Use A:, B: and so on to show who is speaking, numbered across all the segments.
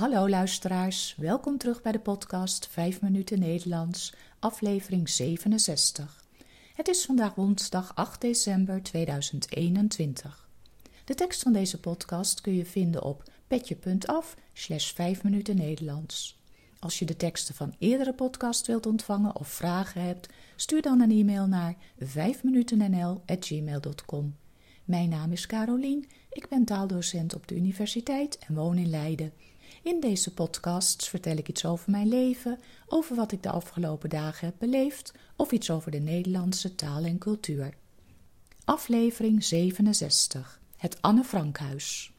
A: Hallo luisteraars, welkom terug bij de podcast 5 minuten Nederlands, aflevering 67. Het is vandaag woensdag 8 december 2021. De tekst van deze podcast kun je vinden op petje.af slash 5 minuten Nederlands. Als je de teksten van eerdere podcasts wilt ontvangen of vragen hebt, stuur dan een e-mail naar 5minutennl.gmail.com. Mijn naam is Carolien, ik ben taaldocent op de universiteit en woon in Leiden. In deze podcasts vertel ik iets over mijn leven, over wat ik de afgelopen dagen heb beleefd of iets over de Nederlandse taal en cultuur. Aflevering 67. Het Anne Frankhuis.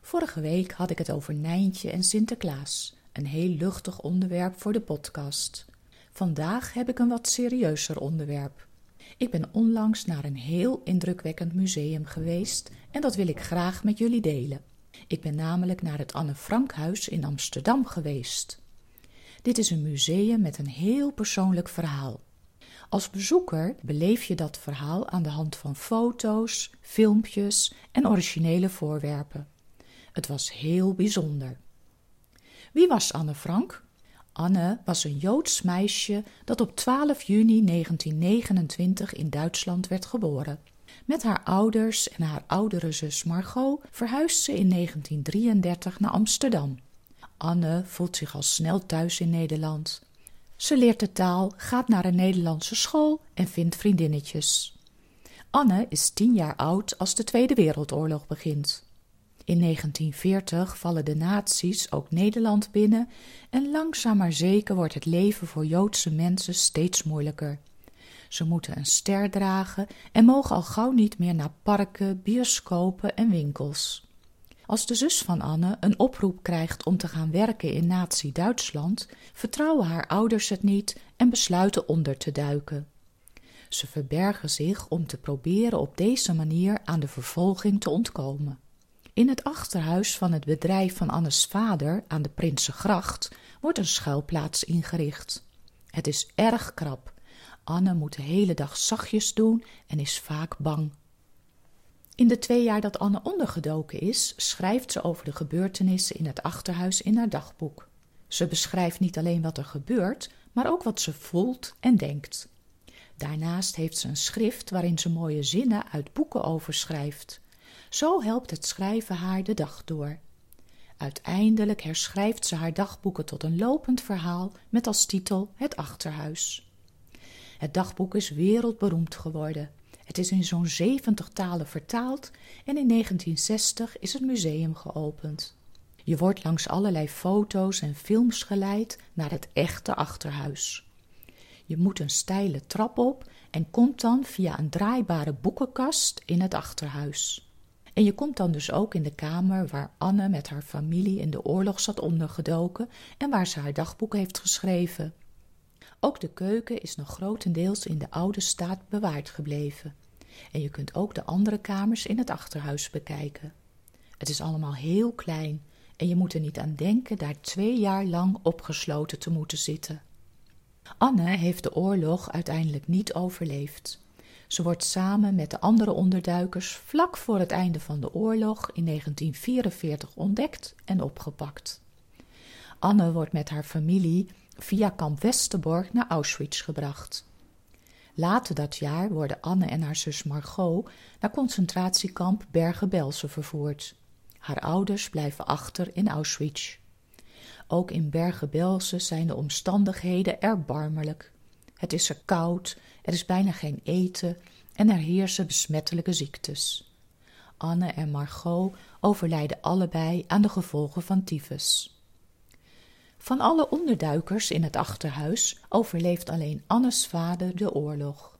A: Vorige week had ik het over Nijntje en Sinterklaas, een heel luchtig onderwerp voor de podcast. Vandaag heb ik een wat serieuzer onderwerp. Ik ben onlangs naar een heel indrukwekkend museum geweest en dat wil ik graag met jullie delen. Ik ben namelijk naar het Anne Frankhuis in Amsterdam geweest. Dit is een museum met een heel persoonlijk verhaal. Als bezoeker beleef je dat verhaal aan de hand van foto's, filmpjes en originele voorwerpen. Het was heel bijzonder. Wie was Anne Frank? Anne was een Joods meisje dat op 12 juni 1929 in Duitsland werd geboren. Met haar ouders en haar oudere zus Margot verhuisde ze in 1933 naar Amsterdam. Anne voelt zich al snel thuis in Nederland. Ze leert de taal, gaat naar een Nederlandse school en vindt vriendinnetjes. Anne is tien jaar oud als de Tweede Wereldoorlog begint. In 1940 vallen de nazi's ook Nederland binnen en langzaam maar zeker wordt het leven voor Joodse mensen steeds moeilijker. Ze moeten een ster dragen en mogen al gauw niet meer naar parken, bioscopen en winkels. Als de zus van Anne een oproep krijgt om te gaan werken in Nazi-Duitsland, vertrouwen haar ouders het niet en besluiten onder te duiken. Ze verbergen zich om te proberen op deze manier aan de vervolging te ontkomen. In het achterhuis van het bedrijf van Annes vader aan de Prinsengracht wordt een schuilplaats ingericht. Het is erg krap. Anne moet de hele dag zachtjes doen en is vaak bang. In de twee jaar dat Anne ondergedoken is, schrijft ze over de gebeurtenissen in het achterhuis in haar dagboek. Ze beschrijft niet alleen wat er gebeurt, maar ook wat ze voelt en denkt. Daarnaast heeft ze een schrift waarin ze mooie zinnen uit boeken overschrijft. Zo helpt het schrijven haar de dag door. Uiteindelijk herschrijft ze haar dagboeken tot een lopend verhaal met als titel Het Achterhuis. Het dagboek is wereldberoemd geworden. Het is in zo'n 70 talen vertaald en in 1960 is het museum geopend. Je wordt langs allerlei foto's en films geleid naar het echte achterhuis. Je moet een steile trap op en komt dan via een draaibare boekenkast in het achterhuis. En je komt dan dus ook in de kamer waar Anne met haar familie in de oorlog zat ondergedoken en waar ze haar dagboek heeft geschreven. Ook de keuken is nog grotendeels in de oude staat bewaard gebleven. En je kunt ook de andere kamers in het achterhuis bekijken. Het is allemaal heel klein en je moet er niet aan denken daar twee jaar lang opgesloten te moeten zitten. Anne heeft de oorlog uiteindelijk niet overleefd. Ze wordt samen met de andere onderduikers vlak voor het einde van de oorlog in 1944 ontdekt en opgepakt. Anne wordt met haar familie via kamp Westerbork naar Auschwitz gebracht. Later dat jaar worden Anne en haar zus Margot naar concentratiekamp Bergen-Belsen vervoerd. Haar ouders blijven achter in Auschwitz. Ook in Bergen-Belsen zijn de omstandigheden erbarmelijk. Het is er koud, er is bijna geen eten en er heersen besmettelijke ziektes. Anne en Margot overlijden allebei aan de gevolgen van tyfus. Van alle onderduikers in het achterhuis overleeft alleen Annes vader de oorlog.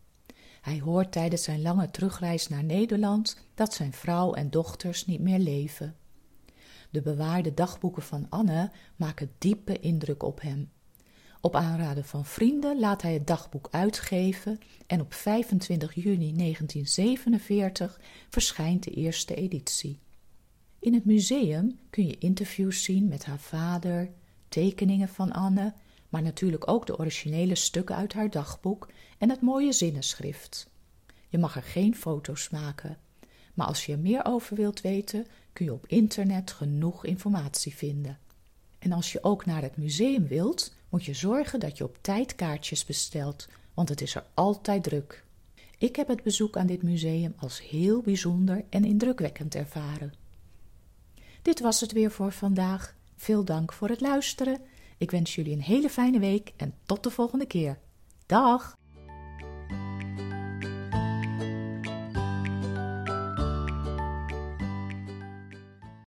A: Hij hoort tijdens zijn lange terugreis naar Nederland dat zijn vrouw en dochters niet meer leven. De bewaarde dagboeken van Anne maken diepe indruk op hem. Op aanraden van vrienden laat hij het dagboek uitgeven en op 25 juni 1947 verschijnt de eerste editie. In het museum kun je interviews zien met haar vader, tekeningen van Anne, maar natuurlijk ook de originele stukken uit haar dagboek en het mooie zinnenschrift. Je mag er geen foto's maken, maar als je er meer over wilt weten, kun je op internet genoeg informatie vinden. En als je ook naar het museum wilt, moet je zorgen dat je op tijd kaartjes bestelt, want het is er altijd druk. Ik heb het bezoek aan dit museum als heel bijzonder en indrukwekkend ervaren. Dit was het weer voor vandaag veel dank voor het luisteren. Ik wens jullie een hele fijne week en tot de volgende keer. Dag!